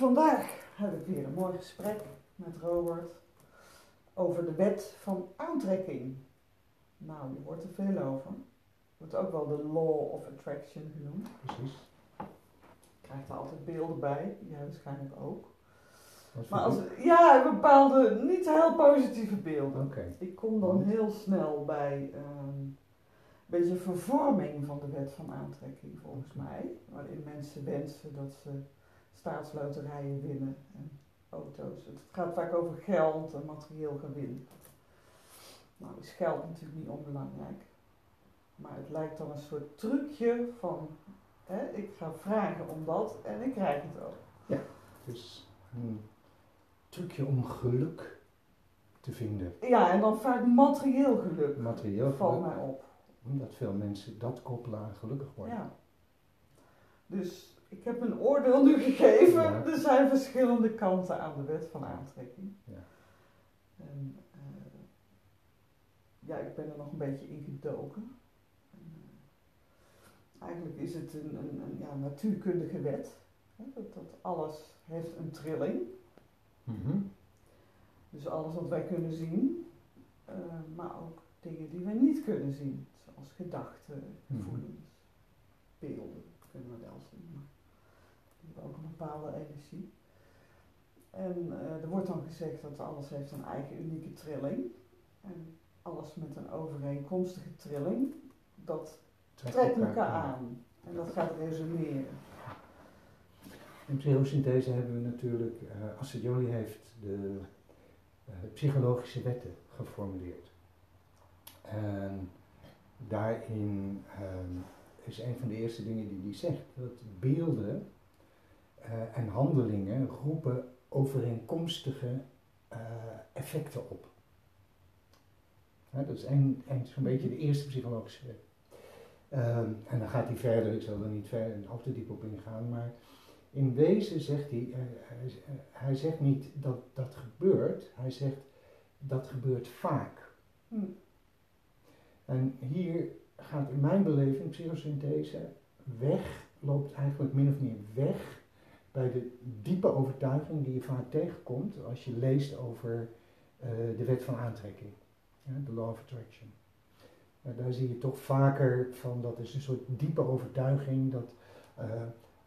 Vandaag heb ik weer een mooi gesprek met Robert over de wet van aantrekking. Nou, je hoort er veel over. Wordt ook wel de law of attraction genoemd. Precies. Je krijgt er altijd beelden bij, jij waarschijnlijk ook. Maar als, ja, bepaalde niet heel positieve beelden. Oké. Ik kom dan heel snel bij ehm, een beetje vervorming van de wet van aantrekking, volgens mij. Waarin mensen wensen dat ze staatsloterijen winnen en auto's. Het gaat vaak over geld en materieel gewin. Nou is geld natuurlijk niet onbelangrijk. Maar het lijkt dan een soort trucje van, hè, ik ga vragen om dat en ik krijg het ook. Dus een trucje om geluk te vinden. Ja, en dan vaak materieel geluk. Materieel valt geluk. mij op. Omdat veel mensen dat koppelen aan gelukkig worden. Ja. Dus ik heb een oordeel nu gegeven. Ja. Er zijn verschillende kanten aan de wet van aantrekking. Ja. En eh, ja, ik ben er nog een beetje in gedoken. En, eh, eigenlijk is het een, een, een ja, natuurkundige wet. Hè, dat, dat alles heeft een trilling. Mhm. Dus alles wat wij kunnen zien, eh, maar ook dingen die wij niet kunnen zien. Zoals gedachten, Mhm. gevoelens, beelden kunnen we wel zien. Ook een bepaalde energie. En eh, er wordt dan gezegd dat alles heeft een eigen unieke trilling. En alles met een overeenkomstige trilling, dat Trekt elkaar aan. En dat gaat resoneren. In psychosynthese hebben we natuurlijk, Astrid Jolie heeft de eh, psychologische wetten geformuleerd. En daarin ehm, is een van de eerste dingen die hij zegt, dat beelden eh, en handelingen roepen overeenkomstige eh, effecten op. Dat is een, een, zo'n beetje de eerste psychologische wet. Ehm, en dan gaat hij verder, ik zal er niet verder al te diep op ingaan, maar in wezen zegt hij, hij, eh, hij zegt niet dat dat gebeurt, hij zegt dat gebeurt vaak. Hm. En hier gaat in mijn beleving psychosynthese weg, loopt eigenlijk min of meer weg bij de diepe overtuiging die je vaak tegenkomt als je leest over eh, de wet van aantrekking, de law of attraction. Eh, daar zie je toch vaker van, dat is een soort diepe overtuiging dat eh,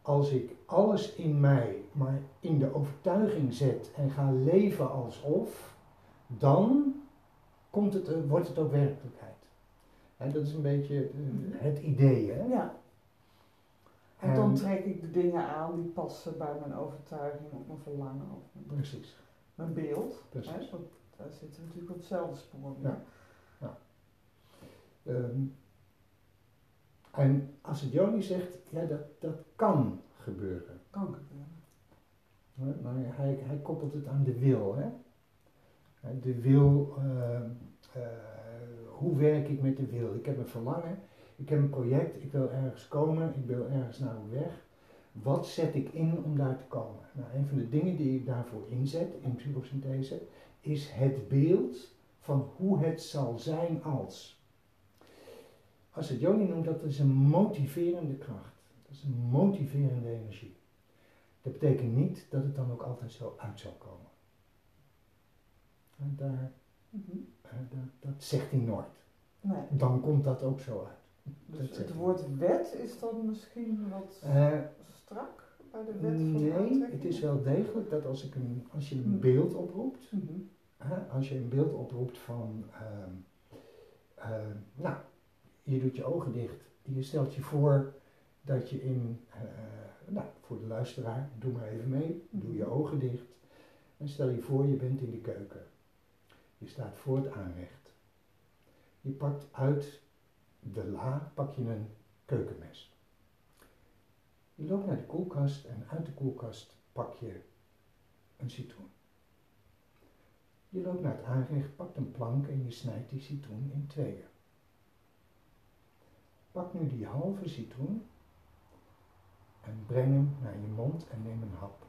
als ik alles in mij maar in de overtuiging zet en ga leven alsof, dan komt het, eh, wordt het ook werkelijkheid. En dat is een beetje het idee. Hè? Ja. En dan En- trek ik de dingen aan die passen bij mijn overtuiging of mijn verlangen of mijn, Precies. mijn beeld. Precies. Hè? Want daar zitten we natuurlijk op hetzelfde spoor. Ja. Ehm, en als het Joni zegt, ja, dat, dat kan gebeuren. Kan gebeuren. Maar hij, hij koppelt het aan de wil. Hè? Hè, De wil, ehm, eh, hoe werk ik met de wil? Ik heb een verlangen, ik heb een project, ik wil ergens komen, ik wil ergens naar op weg. Wat zet ik in om daar te komen? Nou, een van de dingen die ik daarvoor inzet in psychosynthese is het beeld van hoe het zal zijn als. Als het Joni noemt, dat is een motiverende kracht. Dat is een motiverende energie. Dat betekent niet dat het dan ook altijd zo uit zal komen. En daar, Mhm. dat, dat zegt hij nooit. Nee. Dan komt dat ook zo uit. Dus het woord wet is dan misschien wat Eh, strak bij de wet van nee, het is wel degelijk dat als, ik een, als je een Hmm. beeld oproept, Mhm. hè, als je een beeld oproept van, ehm, ehm, nou, je doet je ogen dicht, je stelt je voor dat je in, eh, nou, voor de luisteraar, doe maar even mee, doe je ogen dicht en stel je voor je bent in de keuken. Je staat voor het aanrecht. Je pakt uit de la, pak je een keukenmes. Je loopt naar de koelkast en uit de koelkast pak je een citroen. Je loopt naar het aanrecht, pakt een plank en je snijdt die citroen in tweeën. Pak nu die halve citroen en breng hem naar je mond en neem een hap.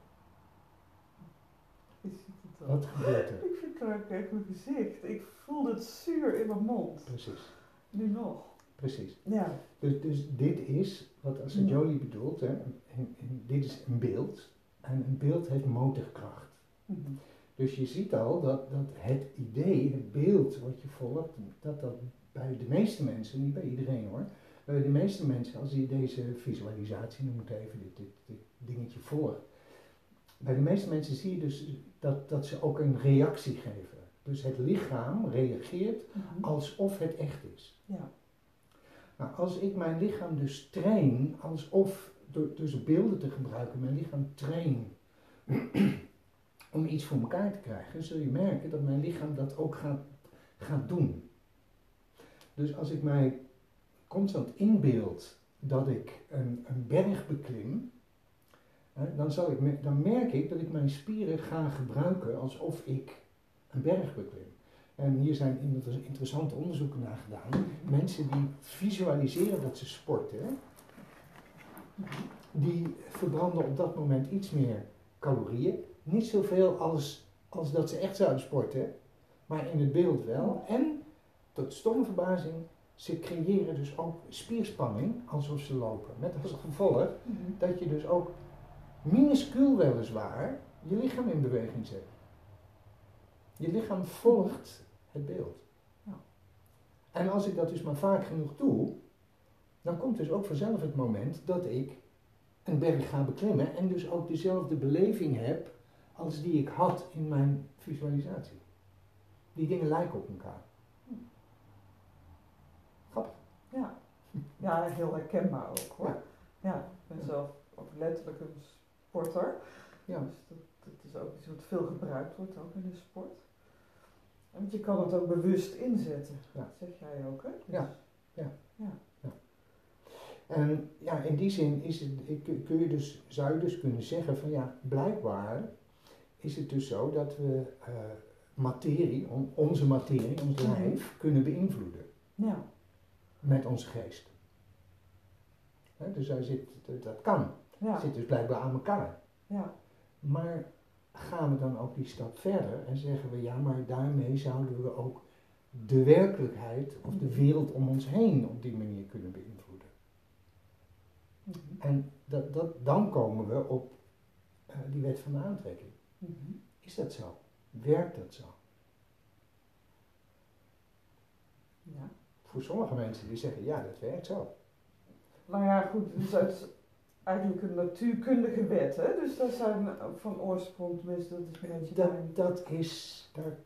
Je ziet het al. Wat gebeurt er? Ik verkrak echt mijn gezicht. Ik voelde het zuur in mijn mond. Precies, Nu nog. Precies. Ja. Dus, dus dit is wat. Jolie bedoelt, hè, en- en dit is een beeld. En een beeld heeft motorkracht. Mhm. Dus je ziet al dat, dat het idee, het beeld wat je volgt, dat dat bij de meeste mensen, niet bij iedereen hoor, bij de meeste mensen, als je deze visualisatie, noem het even, dit, dit, dit dingetje volgt, bij de meeste mensen zie je dus dat, dat ze ook een reactie geven. Dus het lichaam reageert Mhm. alsof het echt is. Ja. Nou, als ik mijn lichaam dus train, alsof, door dus beelden te gebruiken, mijn lichaam train om iets voor elkaar te krijgen, zul je merken dat mijn lichaam dat ook gaat, gaat doen. Dus als ik mij constant inbeeld dat ik een, een berg beklim, dan, zal ik, dan merk ik dat ik mijn spieren ga gebruiken alsof ik een berg beklim. En hier zijn inter- interessante onderzoeken naar gedaan. Mensen die visualiseren dat ze sporten, die verbranden op dat moment iets meer calorieën. Niet zoveel als, als dat ze echt zouden sporten, maar in het beeld wel. En, tot stomme verbazing, ze creëren dus ook spierspanning alsof ze lopen. Met als gevolg Mhm. dat je dus ook minuscuul weliswaar je lichaam in beweging zet. Je lichaam volgt het beeld. Ja. En als ik dat dus maar vaak genoeg doe, dan komt dus ook vanzelf het moment dat ik een berg ga beklimmen en dus ook dezelfde beleving heb als die ik had in mijn visualisatie. Die dingen lijken op elkaar. Grappig. Ja. ja, heel herkenbaar ook hoor. Ja. Ja, ik ben zelf ook letterlijk een sporter. Ja. Dus is ook iets wat veel gebruikt wordt, ook in de sport. Want je kan het ook bewust inzetten, Ja. dat zeg jij ook hè? Dus- Ja. ja. En ja, in die zin is het, kun je dus, zou je dus kunnen zeggen van ja, blijkbaar is het dus zo dat we eh, materie, on- onze materie, ons lijf, kunnen beïnvloeden Ja. met onze geest. Dus daar zit, dat- kan. Ja. Zit dus blijkbaar aan elkaar. Ja. Maar gaan we dan ook die stap verder en zeggen we ja, maar daarmee zouden we ook de werkelijkheid of de wereld om ons heen op die manier kunnen beïnvloeden. Mhm. En dat, dat, dan komen we op eh, die wet van de aantrekking. Mhm. Is dat zo? Werkt dat zo? Ja. Voor sommige mensen die zeggen ja, dat werkt zo. Nou ja, goed, dus het is eigenlijk een natuurkundige wet, hè? Dus dat zijn van oorsprong, tenminste, dat is een beetje Dat, mijn- dat is, daar,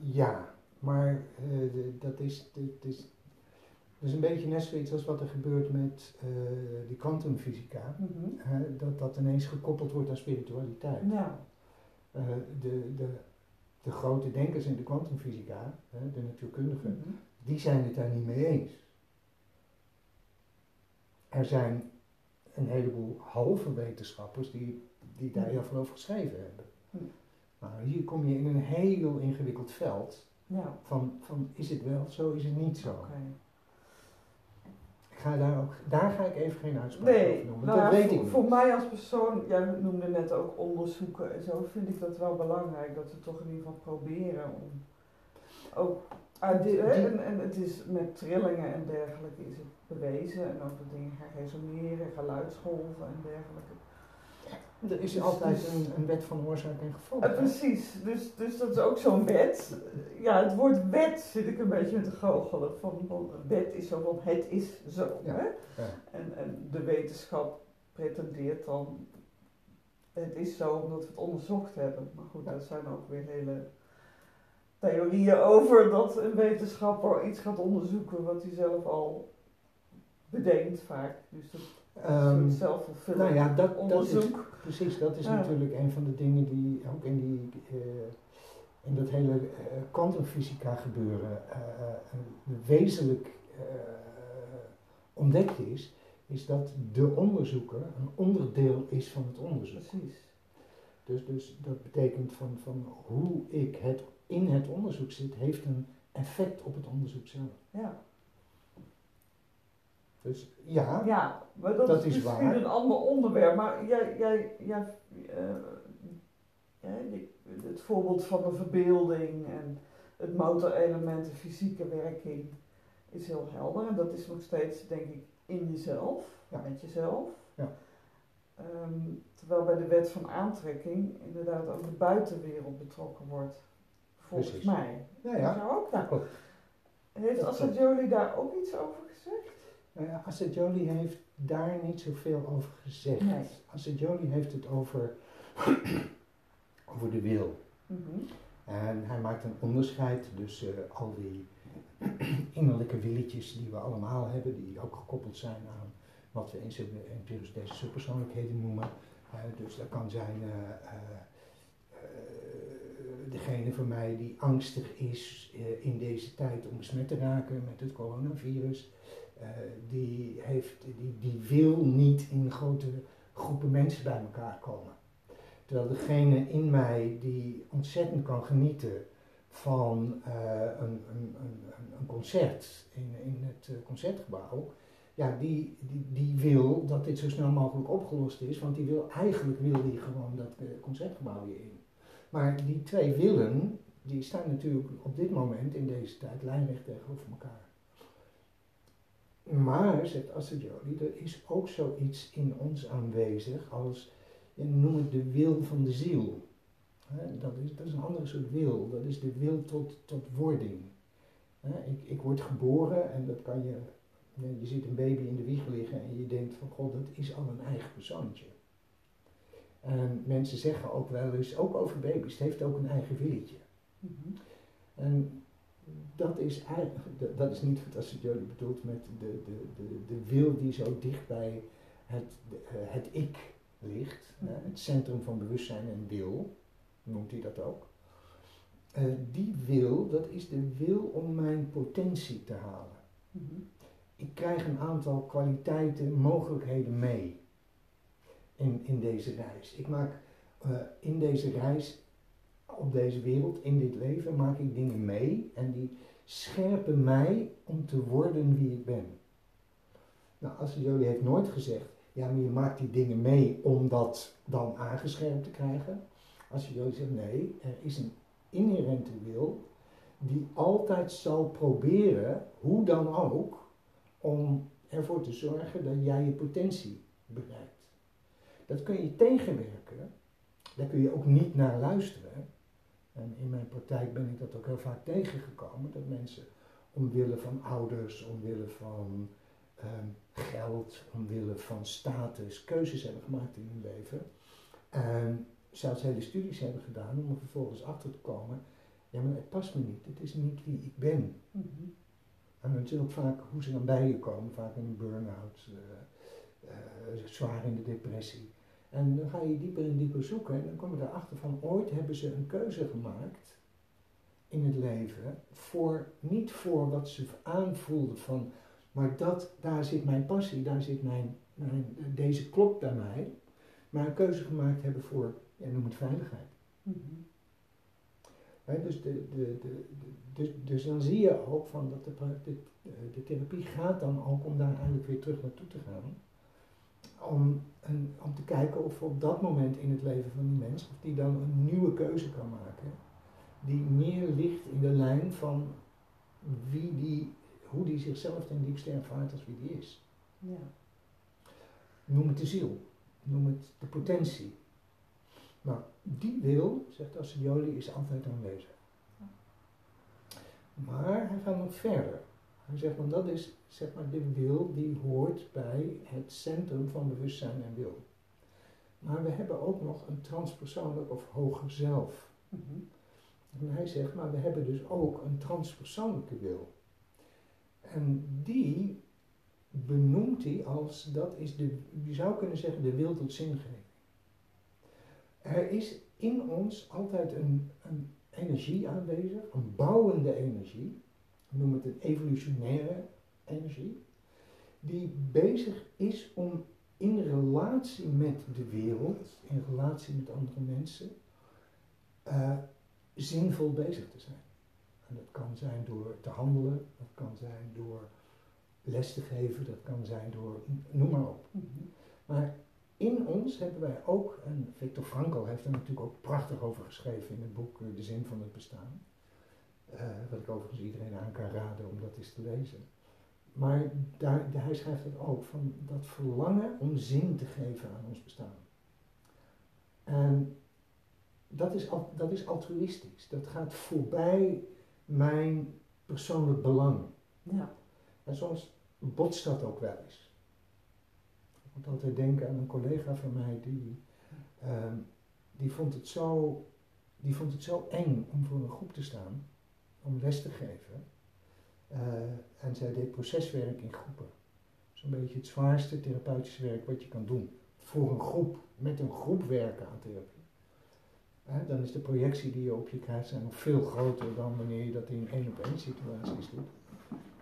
ja, maar eh, de- dat is, dat is, dat is een beetje net zoiets als wat er gebeurt met eh, die kwantumfysica. Mhm. dat dat ineens gekoppeld wordt aan spiritualiteit. Ja. Eh, de, de, de grote denkers in de kwantumfysica, de natuurkundigen, Mhm. die zijn het daar niet mee eens. Er zijn een heleboel halve wetenschappers die, die daar heel veel over geschreven hebben. Nou, hier kom je in een heel ingewikkeld veld Ja. van, van is het wel zo, is het niet zo. Oké. Ik ga daar, ook, daar ga ik even geen uitspraak Nee, over noemen, nou dat ja, weet voor, ik niet. voor mij als persoon, jij noemde net ook onderzoeken en zo, vind ik dat wel belangrijk dat we toch in ieder geval proberen om ook die- en, en het is met trillingen en dergelijke is het bewezen en ook dat dingen gaan resoneren, geluidsgolven en dergelijke. Er is Dus- altijd dus- een, een wet van oorzaak en gevolg. Precies, dus, dus dat is ook zo'n wet. Ja, het woord wet zit ik een beetje met te goochelen. Van, van wet is zo van het is zo. Ja, Hè? ja. En, en de wetenschap pretendeert dan het is zo omdat we het onderzocht hebben. Maar goed, daar zijn ook weer hele theorieën over dat een wetenschapper iets gaat onderzoeken wat hij zelf al bedenkt vaak. Dus dat is Ehm, een zelfvervullend nou ja, dat, dat is, onderzoek. precies, dat is Ja. natuurlijk een van de dingen die ook in, die, eh, in dat hele eh, kwantumfysica gebeuren eh, eh, wezenlijk eh, ontdekt is, is dat de onderzoeker een onderdeel is van het onderzoek. Precies. Dus, dus dat betekent van, van hoe ik het in het onderzoek zit, heeft een effect op het onderzoek zelf. Ja. Dus ja, Ja, maar dat, Dat is, is waar. een ander onderwerp. Maar jij, jij, jij, je- het voorbeeld van de verbeelding en het motorelement, de fysieke werking, is heel helder. En dat is nog steeds, denk ik, in jezelf, Ja. met jezelf. Ja. Ehm, terwijl bij de wet van aantrekking inderdaad ook de buitenwereld betrokken wordt. Volgens Precies. mij. Ja, ja. Zou ook nou. Heeft Dat Assad Jolie daar ook iets over gezegd? Nou ja, Assad Jolie heeft daar niet zoveel over gezegd. Nee. Jolie heeft het over, over de wil. Mhm. En hij maakt een onderscheid tussen al die innerlijke willetjes die we allemaal hebben, die ook gekoppeld zijn aan wat we in, deze subpersoonlijkheden noemen. Eh, dus dat kan zijn eh, eh, eh, degene van mij die angstig is eh, in deze tijd om besmet te raken met het coronavirus. Eh, die, heeft, die, die wil niet in grote groepen mensen bij elkaar komen. Terwijl degene in mij die ontzettend kan genieten van eh, een, een, een, een- concert in, in het eh, concertgebouw, ja, die, die, die wil dat dit zo snel mogelijk opgelost is, want die wil, eigenlijk wil die gewoon dat concertgebouw weer in. Maar die twee willen, die staan natuurlijk op dit moment in deze tijd lijnrecht tegenover elkaar. Maar, zegt Assad Jolie, er is ook zoiets in ons aanwezig als, noem het de wil van de ziel. Dat, is, dat is een andere soort wil. Dat is de wil tot, tot wording. Ik, ik word geboren en dat kan je. Je ziet een baby in de wieg liggen en je denkt van god, dat is al een eigen persoontje. En mensen zeggen ook wel eens, ook over baby's, het heeft ook een eigen willetje. Mhm. En dat is eigenlijk, dat- is niet wat Jolie bedoelt met de, de, de, de wil die zo dicht bij het, eh, het ik ligt. Mhm. het centrum van bewustzijn en wil, noemt hij dat ook. Eh, die wil, dat is de wil om mijn potentie te halen. Mhm. Ik krijg een aantal kwaliteiten, mogelijkheden mee in, in deze reis. Ik maak eh, in deze reis, op deze wereld, in dit leven, maak ik dingen mee en die scherpen mij om te worden wie ik ben. Nou, Assad Jolie heeft nooit gezegd, ja, maar je maakt die dingen mee om dat dan aangescherpt te krijgen. Assad Jolie zegt, nee, er is een inherente wil die altijd zal proberen, hoe dan ook, om ervoor te zorgen dat jij je potentie bereikt. Dat kun je tegenwerken, daar kun je ook niet naar luisteren. En in mijn praktijk ben ik dat ook heel vaak tegengekomen, dat mensen omwille van ouders, omwille van ehm, geld, omwille van status, keuzes hebben gemaakt in hun leven. En zelfs hele studies hebben gedaan om er vervolgens achter te komen, ja maar het past me niet, het is niet wie ik ben. Mhm. En dat is ook vaak hoe ze dan bij je komen, vaak in een burn-out, eh, eh, zwaar in de depressie. En dan ga je dieper en dieper zoeken en dan kom je erachter van ooit hebben ze een keuze gemaakt in het leven, voor, niet voor wat ze aanvoelden van, maar dat, daar zit mijn passie, daar zit mijn, mijn, deze klopt bij mij, maar een keuze gemaakt hebben voor, ja, noem het veiligheid. Mhm. Dus, de, de, de, dus, dus dan zie je ook van dat de, de, de therapie gaat dan ook om daar eigenlijk weer terug naartoe te gaan. Om, een, om te kijken of op dat moment in het leven van die mens, of die dan een nieuwe keuze kan maken. Die meer ligt in de lijn van wie die, hoe die zichzelf ten diepste ervaart als wie die is. Ja. Noem het de ziel. Noem het de potentie. Nou, die wil, zegt Assadioli, is altijd aanwezig. Maar hij gaat nog verder. Hij zegt, want dat is zeg maar de wil die hoort bij het centrum van bewustzijn en wil. Maar we hebben ook nog een transpersoonlijk of hoger zelf. Mhm. En hij zegt, maar we hebben dus ook een transpersoonlijke wil. En die benoemt hij als, dat is de, je zou kunnen zeggen, de wil tot zingeving. Er is in ons altijd een, een energie aanwezig, een bouwende energie, we noemen het een evolutionaire energie, die bezig is om in relatie met de wereld, in relatie met andere mensen, eh, zinvol bezig te zijn. En dat kan zijn door te handelen, dat kan zijn door les te geven, dat kan zijn door, noem maar op. Mhm. Maar in ons hebben wij ook, en Viktor Frankl heeft er natuurlijk ook prachtig over geschreven in het boek eh, De Zin van het Bestaan. Eh, wat ik overigens iedereen aan kan raden om dat eens te lezen. Maar daar, hij schrijft het ook, van dat verlangen om zin te geven aan ons bestaan. En dat is, dat is altruïstisch. Dat gaat voorbij mijn persoonlijk belang. Ja. En soms botst dat ook wel eens. Ik moet altijd denken aan een collega van mij die, ehm, die, vond het zo, die vond het zo eng om voor een groep te staan, om les te geven. Uh, en zij deed proceswerk in groepen. Zo'n beetje het zwaarste therapeutische werk wat je kan doen. Voor een groep, met een groep werken aan therapie. dan is de projectie die je op je krijgt nog veel groter dan wanneer je dat in één op één situaties doet.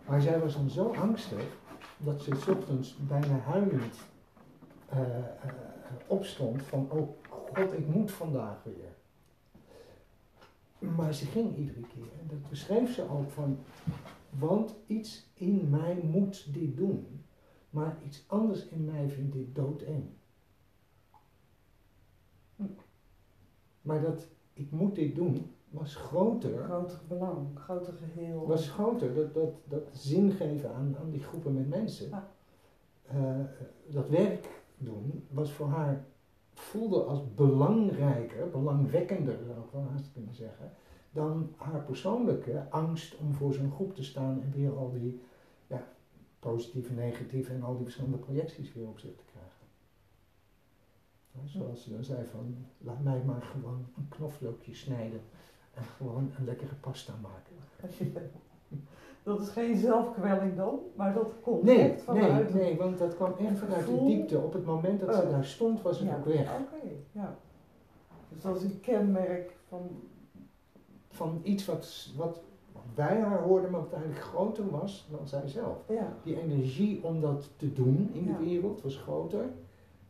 Maar zij was dan zo angstig dat ze s ochtends bijna huilend uh, opstond van, oh god, ik moet vandaag weer. Maar ze ging iedere keer. En dat beschreef ze ook van, want iets in mij moet dit doen, maar iets anders in mij vindt dit doodeng. Maar dat ik moet dit doen was groter. Groter belang, groter geheel. Was groter, dat, dat, dat zin geven aan, aan die groepen met mensen. Uh, dat werk doen was voor haar, voelde als belangrijker, belangwekkender zou ik wel haast kunnen zeggen, dan haar persoonlijke angst om voor zo'n groep te staan en weer al die ja, positieve, negatieve en al die verschillende projecties weer op zich te krijgen. Zoals ze dan zei van, laat mij maar gewoon een knoflookje snijden en gewoon een lekkere pasta maken. Dat is geen zelfkwelling dan, maar dat komt nee, echt vanuit... Nee, nee, want dat kwam echt vanuit de diepte. Op het moment dat ze oh. daar stond, was het ook weg. Oké, ja. Dus dat is een kenmerk van... Van iets wat, wat bij haar hoorden, maar wat eigenlijk groter was dan zijzelf. Ja. Die energie om dat te doen in de wereld was groter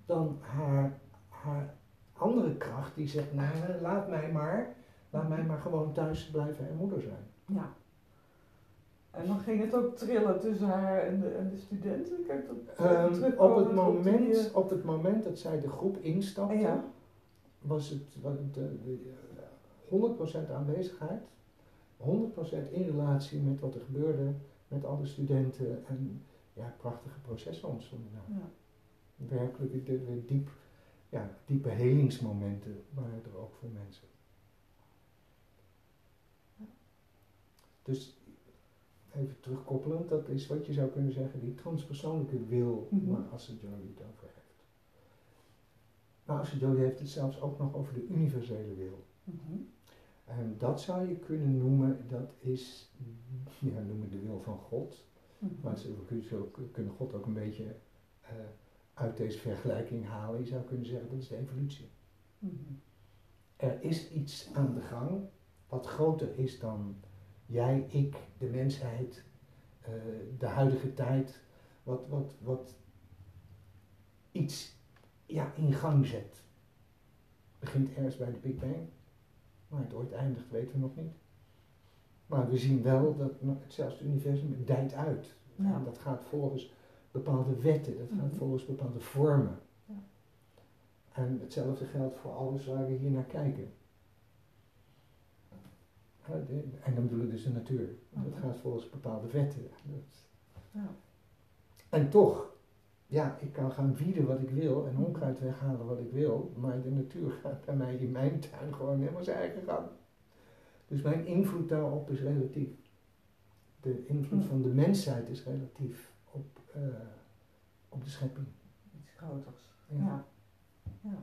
dan haar, haar andere kracht die zegt, nou laat mij maar Laat mij maar gewoon thuis blijven en moeder zijn. Ja. En dan ging het ook trillen tussen haar en de, en de studenten? Kijk, dat, um, op, het moment, op, op het moment dat zij de groep instapte, was het, was het de, de, 100% aanwezigheid, 100% in relatie met wat er gebeurde met alle studenten en ja, prachtige processen ontstonden. Ja. Werkelijk de, de, diep, ja, diepe helingsmomenten waren er ook voor mensen. Dus even terugkoppelend, dat is wat je zou kunnen zeggen, die transpersoonlijke wil mm -hmm. waar Jolie het over heeft. Maar Jolie heeft het zelfs ook nog over de universele wil. Mhm. En dat zou je kunnen noemen, dat is, ja, noemen de wil van God. Mm -hmm. Maar we kunnen God ook een beetje uh, uit deze vergelijking halen. Je zou kunnen zeggen, dat is de evolutie. Mhm. Er is iets aan de gang wat groter is dan jij, ik, de mensheid, uh, de huidige tijd, wat, wat, wat iets ja, in gang zet. Begint ergens bij de Big Bang, maar het ooit eindigt weten we nog niet. Maar we zien wel dat zelfs het universum dijt uit. Ja. En dat gaat volgens bepaalde wetten, dat gaat mhm. volgens bepaalde vormen. Ja. En hetzelfde geldt voor alles waar we hier naar kijken. En dan bedoel ik dus de natuur. Dat gaat volgens bepaalde wetten. ja. En toch, ja, ik kan gaan wieden wat ik wil en onkruid weghalen wat ik wil, maar de natuur gaat bij mij in mijn tuin gewoon helemaal zijn eigen gang. Dus mijn invloed daarop is relatief. De invloed van de mensheid is relatief op, uh, op de schepping. Iets groters. Ja. ja.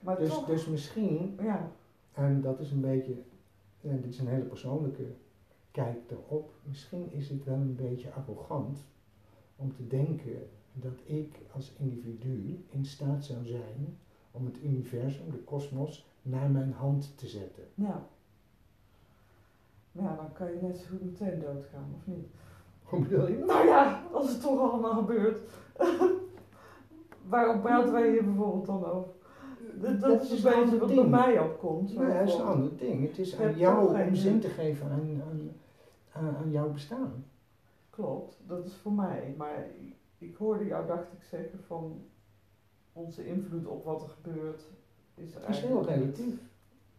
Maar dus, toch, dus misschien ja. En dat is een beetje, en dit is een hele persoonlijke kijk erop, misschien is het wel een beetje arrogant om te denken dat ik als individu in staat zou zijn om het universum, de kosmos, naar mijn hand te zetten. Ja. Ja, dan kan je net zo goed meteen doodgaan, of niet? Hoe bedoel je? Nou ja, als het toch allemaal gebeurt. Waarom praten wij hier bijvoorbeeld dan over? Dat, dat, is een beetje wat bij mij opkomt. Nee, dat is een ander ding. Het is aan jou om zin te geven aan, aan, aan, jouw bestaan. Klopt, dat is voor mij. Maar ik hoorde jou, dacht ik, zeggen van onze invloed op wat er gebeurt is, is heel relatief.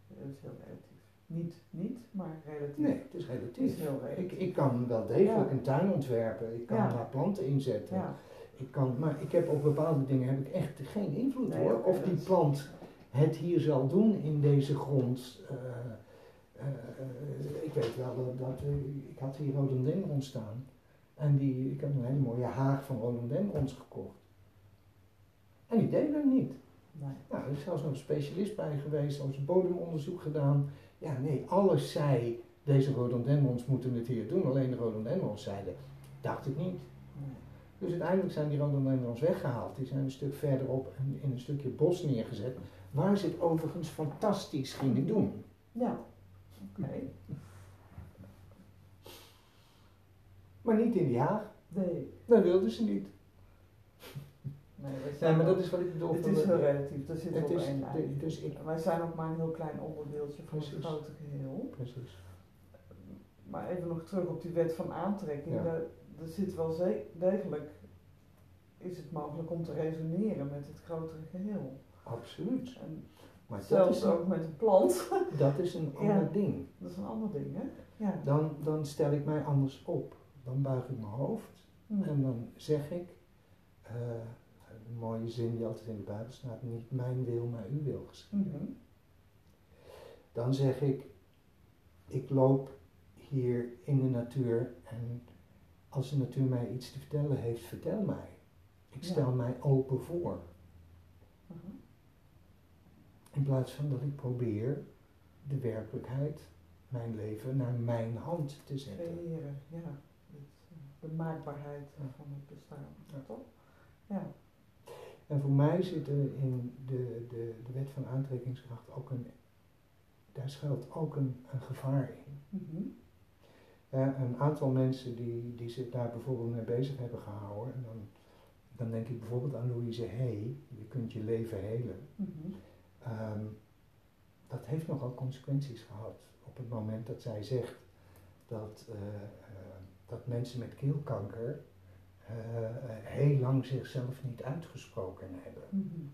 Dat is heel relatief. Niet, niet, maar relatief. Nee, het is Het is relatief. heel Ik, ik kan wel degelijk Ja. een tuin ontwerpen, ik kan Ja. daar planten inzetten. Ja, Ik kan, maar ik heb op bepaalde dingen heb ik echt geen invloed Nee, hoor. Of die plant het hier zal doen in deze grond. eh, eh, ik weet wel dat, dat eh, ik had hier rhododendrons staan. En die, ik heb een hele mooie haag van rhododendrons gekocht. En die deden het niet. nee. Nou, er is zelfs nog een specialist bij geweest, er is een bodemonderzoek gedaan. Ja, nee, alles zei, deze rhododendrons moeten het hier doen. Alleen de rhododendrons zeiden, dacht ik niet. Dus uiteindelijk zijn die rhododendrons weggehaald. Die zijn een stuk verderop en in een stukje bos neergezet. Waar ze het overigens fantastisch gingen doen. Ja, oké. Maar niet in die haag. Nee, Dat wilden ze niet. nee, maar dat is wat ik bedoel. Het is heel relatief, zitten we het op is, één de- lijn. dus ik, Wij zijn ook maar een heel klein onderdeeltje van het grote geheel. precies. Maar even nog terug op die wet van aantrekking. Ja. Daar zit wel degelijk, is het mogelijk om te resoneren met het grotere geheel. Absoluut. En Maar dat zelfs is, ook met een plant. dat is een Ja. ander ding. Dat is een ander ding, hè? Ja. Dan, dan stel ik mij anders op. Dan buig ik mijn hoofd Hm. en dan zeg ik, eh, een mooie zin die altijd in de Bijbel staat, niet mijn wil, maar uw wil geschieden. Mhm. Dan zeg ik, ik loop hier in de natuur en als de natuur mij iets te vertellen heeft, vertel mij. Ik stel Ja. mij open voor. Mhm. In plaats van dat ik probeer de werkelijkheid, mijn leven, naar mijn hand te zetten. Creëren, ja. Eh, de maakbaarheid van het bestaan, Ja. toch? Ja. En voor mij zit er in de, de, de wet van aantrekkingskracht ook een, daar schuilt ook een, een gevaar in. Mhm. Een aantal mensen die, die zich daar bijvoorbeeld mee bezig hebben gehouden, en dan, dan denk ik bijvoorbeeld aan Louise Hay, je kunt je leven helen. Mhm. Ehm, dat heeft nogal consequenties gehad op het moment dat zij zegt dat, eh, eh, dat mensen met keelkanker eh, heel lang zichzelf niet uitgesproken hebben. Mhm.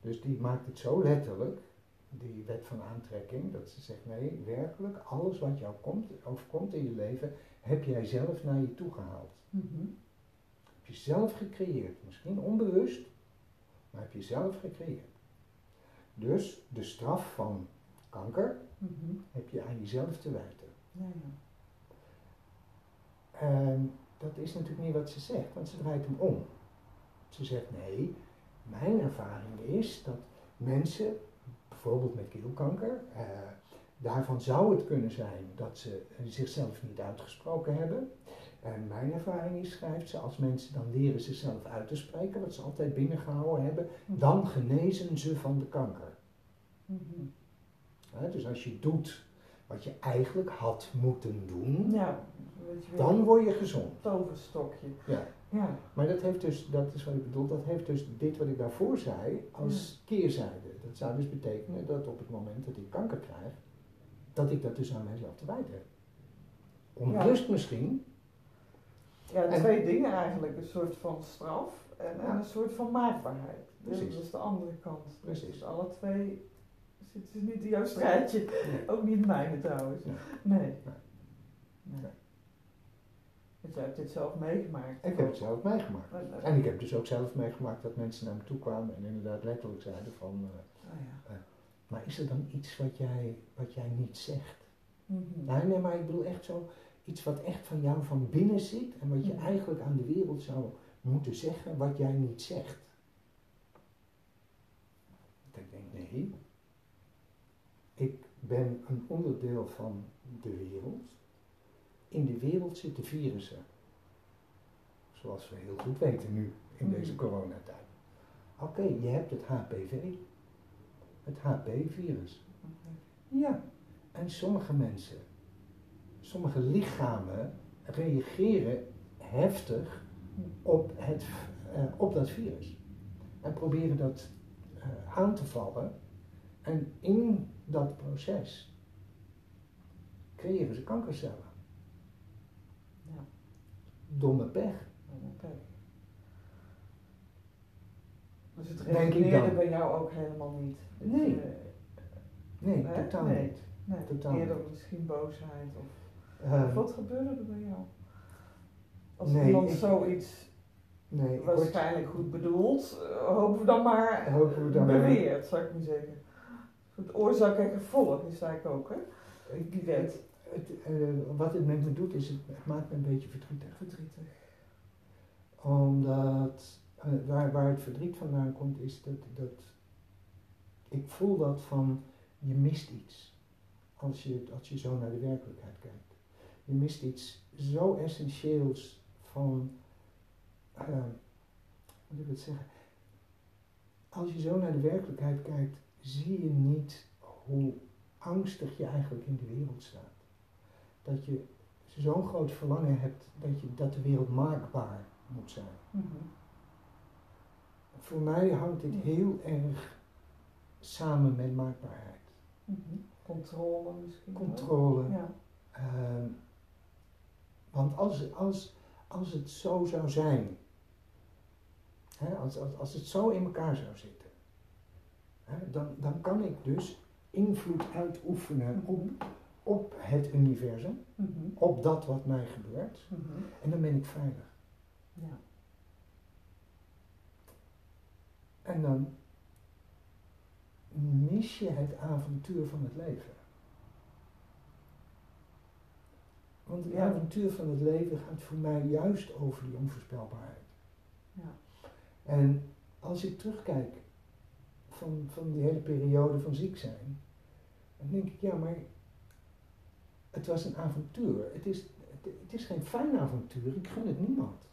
Dus die maakt het zo letterlijk, die wet van aantrekking, dat ze zegt nee, werkelijk, alles wat jou komt, overkomt in je leven, heb jij zelf naar je toe gehaald. Mhm. Heb je zelf gecreëerd, misschien onbewust, maar heb je zelf gecreëerd. Dus de straf van kanker Mhm. heb je aan jezelf te wijten. Ja, ja. En dat is natuurlijk niet wat ze zegt, want ze draait hem om. Ze zegt nee, mijn ervaring is dat mensen, bijvoorbeeld met keelkanker, eh, daarvan zou het kunnen zijn dat ze zichzelf niet uitgesproken hebben. En mijn ervaring is, schrijft ze, als mensen dan leren zichzelf uit te spreken, wat ze altijd binnengehouden hebben, dan genezen ze van de kanker. Mhm. Dus als je doet wat je eigenlijk had moeten doen, Ja, dan word je gezond. Toverstokje. Ja. Ja. Maar dat heeft dus, dat is wat ik bedoel, dat heeft dus dit wat ik daarvoor zei als keerzijde. Dat zou dus betekenen dat op het moment dat ik kanker krijg, dat ik dat dus aan mijzelf te wijten heb. Onbewust misschien, Ja, En- twee dingen eigenlijk. Een soort van straf en, een soort van maakbaarheid. Dus dat is de andere kant. Precies. Dus alle twee zitten niet in jouw strijdje. Nee. Ook niet in mijne trouwens. Nee. Nee. Nee. nee. Want jij hebt dit zelf meegemaakt. ik heb het zelf meegemaakt. En ik heb dus ook zelf meegemaakt dat mensen naar me toe kwamen en inderdaad letterlijk zeiden van, eh, Ja. maar is er dan iets wat jij, wat jij niet zegt? Mhm. Nee, nee, maar ik bedoel echt zo, iets wat echt van jou van binnen zit en wat je Mhm. eigenlijk aan de wereld zou moeten zeggen, wat jij niet zegt. Dat ik denk, nee, ik ben een onderdeel van de wereld. In de wereld zitten virussen. Zoals we heel goed weten nu, in Mhm. deze coronatijd. Oké, je hebt het HPV, het HP-virus. Ja, en sommige mensen, sommige lichamen reageren heftig op, het, eh, op dat virus. En proberen dat eh, aan te vallen. En in dat proces creëren ze kankercellen. Ja, Domme pech. oké. Dus het resoneerde bij jou ook helemaal niet? Nee. je- Nee, Hè? totaal Nee. niet. Nee, Totaal eerder niet. misschien boosheid of... Eh, Wat gebeurde er bij jou? Als Nee, iemand ik- zoiets nee, word, waarschijnlijk goed bedoeld, eh, hopen we dan maar hopen we dan beweert, zou ik maar zeggen. Het oorzaak en gevolg is eigenlijk ook, hè? Ik, Die wet. het, eh, wat het met me doet, is het, het maakt me een beetje verdrietig. Verdrietig. Omdat eh, waar, waar het verdriet vandaan komt, is dat, dat ik voel dat van je mist iets. Als je, als je zo naar de werkelijkheid kijkt. Je mist iets zo essentieels van, eh, hoe moet ik het zeggen? Als je zo naar de werkelijkheid kijkt, zie je niet hoe angstig je eigenlijk in de wereld staat. Dat je zo'n groot verlangen hebt dat, je, dat de wereld maakbaar moet zijn. Mhm. Voor mij hangt dit heel erg samen met maakbaarheid. Mhm. Controle misschien. Controle. Ja. Ehm, want als, als, als het zo zou zijn, hè, als, als, als het zo in elkaar zou zitten, hè, dan, dan kan ik dus invloed uitoefenen op, op het universum, Mhm. op dat wat mij gebeurt, Mhm. en dan ben ik veilig. Ja. En dan mis je het avontuur van het leven. Want het Ja. avontuur van het leven gaat voor mij juist over die onvoorspelbaarheid. Ja. En als ik terugkijk van, van die hele periode van ziek zijn, dan denk ik, ja, maar het was een avontuur. Het is, het, het is geen fijn avontuur, ik gun het niemand.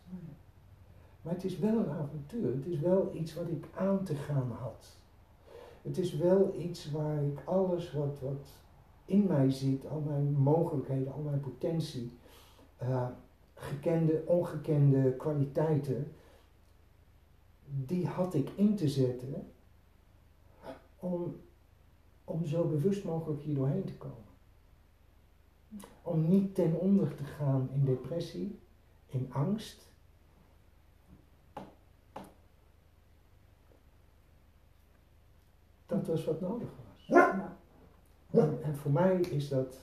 Maar het is wel een avontuur. Het is wel iets wat ik aan te gaan had. Het is wel iets waar ik alles wat, wat in mij zit, al mijn mogelijkheden, al mijn potentie, eh, gekende, ongekende kwaliteiten, die had ik in te zetten om, om zo bewust mogelijk hier doorheen te komen. Om niet ten onder te gaan in depressie, in angst. Dat was wat nodig was. Ja. En, en voor mij is dat,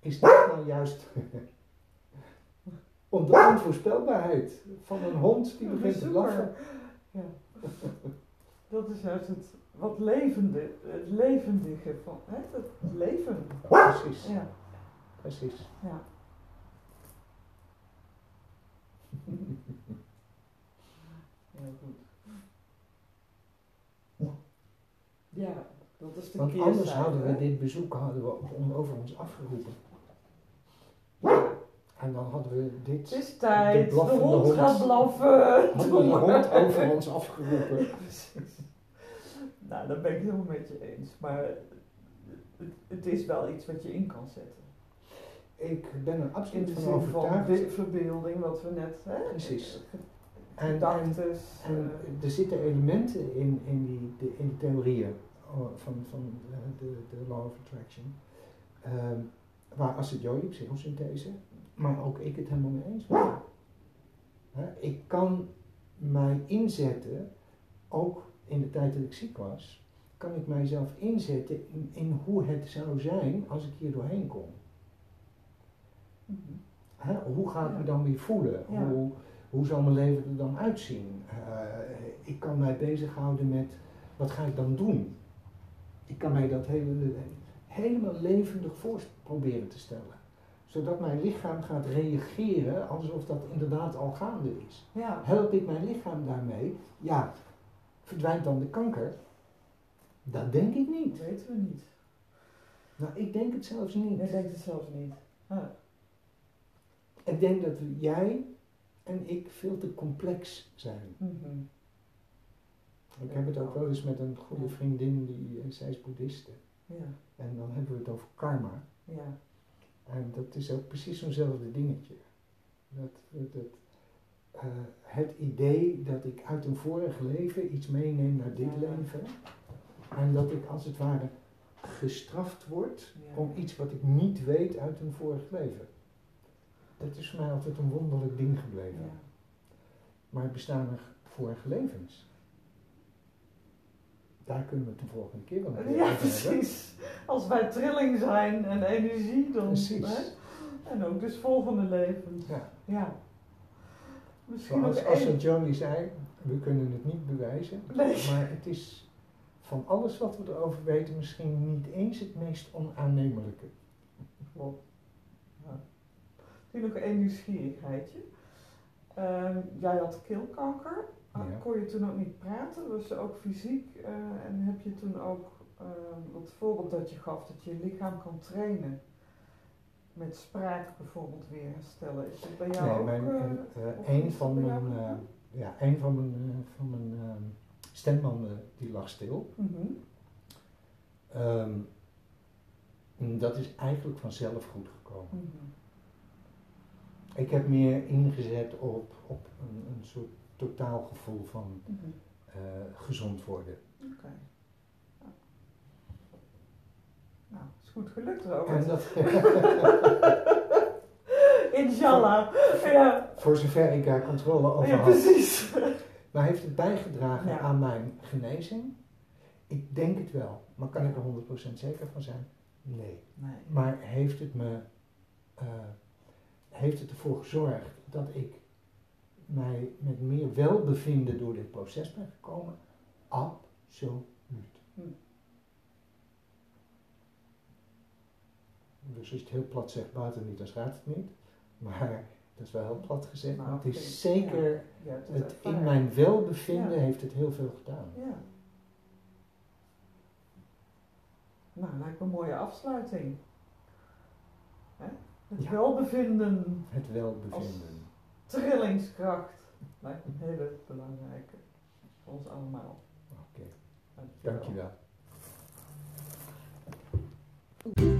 is dat nou juist om de onvoorspelbaarheid van een hond die begint te blaffen. Ja. Dat is juist het wat levende, het levendige van hè? het leven. Precies, Ja. precies. Ja. Heel goed. Ja, dat is de Want keerzijde, anders hadden we dit bezoek hadden we om over ons afgeroepen. En dan hadden we dit Het is tijd, De hond, hond. gaat blaffen. hadden we de hond over ons afgeroepen. Precies. Nou, dat ben ik helemaal met je eens. Maar het, het is wel iets wat je in kan zetten. Ik ben er In absoluut de van verbeelding, wat we net... Hè? Precies. En, en, en eh, er zitten elementen in, in, die, de, in de theorieën oh, van, van eh, de, de Law of Attraction. ehm, waar Acid Jolie, psychosynthese, maar ook ik het helemaal mee eens ben. Ik kan mij inzetten, ook in de tijd dat ik ziek was, kan ik mijzelf inzetten in, in hoe het zou zijn als ik hier doorheen kom. mhm. Hoe ga ik me dan weer voelen? Ja. Hoe, hoe zal mijn leven er dan uitzien? Eh, ik kan mij bezighouden met wat ga ik dan doen? Ik kan mij dat hele, helemaal levendig voor proberen te stellen. Zodat mijn lichaam gaat reageren alsof dat inderdaad al gaande is. Ja. Help ik mijn lichaam daarmee? Ja. Verdwijnt dan de kanker? Dat denk ik niet. Dat weten we niet. Nou, ik denk het zelfs niet. Ik denk het zelfs niet. Ah, Ik denk dat jij en ik veel te complex zijn. mhm. Ik heb het ook wel eens met een goede vriendin, die, eh, zij is boeddhiste. Ja, En dan hebben we het over karma. ja. En dat is ook precies zo'nzelfde dingetje. Dat, dat, eh, het idee dat ik uit een vorig leven iets meeneem naar dit Ja. leven. En dat ik als het ware gestraft word om iets wat ik niet weet uit een vorig leven. Dat is voor mij altijd een wonderlijk ding gebleven. Ja. Maar bestaan er vorige levens? daar kunnen we het de volgende keer wel over Ja, hebben. precies. Als wij trilling zijn en energie, dan. Precies. Hè? En ook dus volgende levens. Ja. Ja. Misschien Zoals als Johnny zei, we kunnen het niet bewijzen, Nee. maar het is van alles wat we erover weten misschien niet eens het meest onaannemelijke. Misschien nog één nieuwsgierigheidje. Ehm, jij had keelkanker. Ah, Ja. Kon je toen ook niet praten? Was je ook fysiek? eh, en heb je toen ook ehm, dat voorbeeld dat je gaf, dat je je lichaam kan trainen? Met spraak bijvoorbeeld weer herstellen. Is dat bij jou nee, ook? mijn, eh, eh, een van mijn, eh, ja, een van mijn, eh, van mijn ehm, stembanden die lag stil. Mhm. Dat is eigenlijk vanzelf goed gekomen. Mhm. Ik heb meer ingezet op, op een, een soort totaalgevoel van Mhm. eh, gezond worden. Oké. Ja. Nou, is goed gelukt, Robert. En dat, Inshallah. Ja, voor zover ik daar controle over ja had. precies. Maar heeft het bijgedragen Ja. aan mijn genezing? Ik denk het wel. Maar kan ik er 100% zeker van zijn? Nee. Nee. Maar heeft het me, eh, heeft het ervoor gezorgd dat ik mij met meer welbevinden door dit proces ben gekomen? Absoluut. Hm. Dus als je het heel plat zegt, baat het niet, dan schaadt het niet. Maar dat is wel heel plat gezegd. Maar het is zeker, hebt het, het, in mijn welbevinden Ja. heeft het heel veel gedaan. Ja. Nou, lijkt me een mooie afsluiting. Hè? Het welbevinden, Het welbevinden. trillingskracht, lijkt een hele belangrijke voor ons allemaal. Oké, Dankjewel. dankjewel.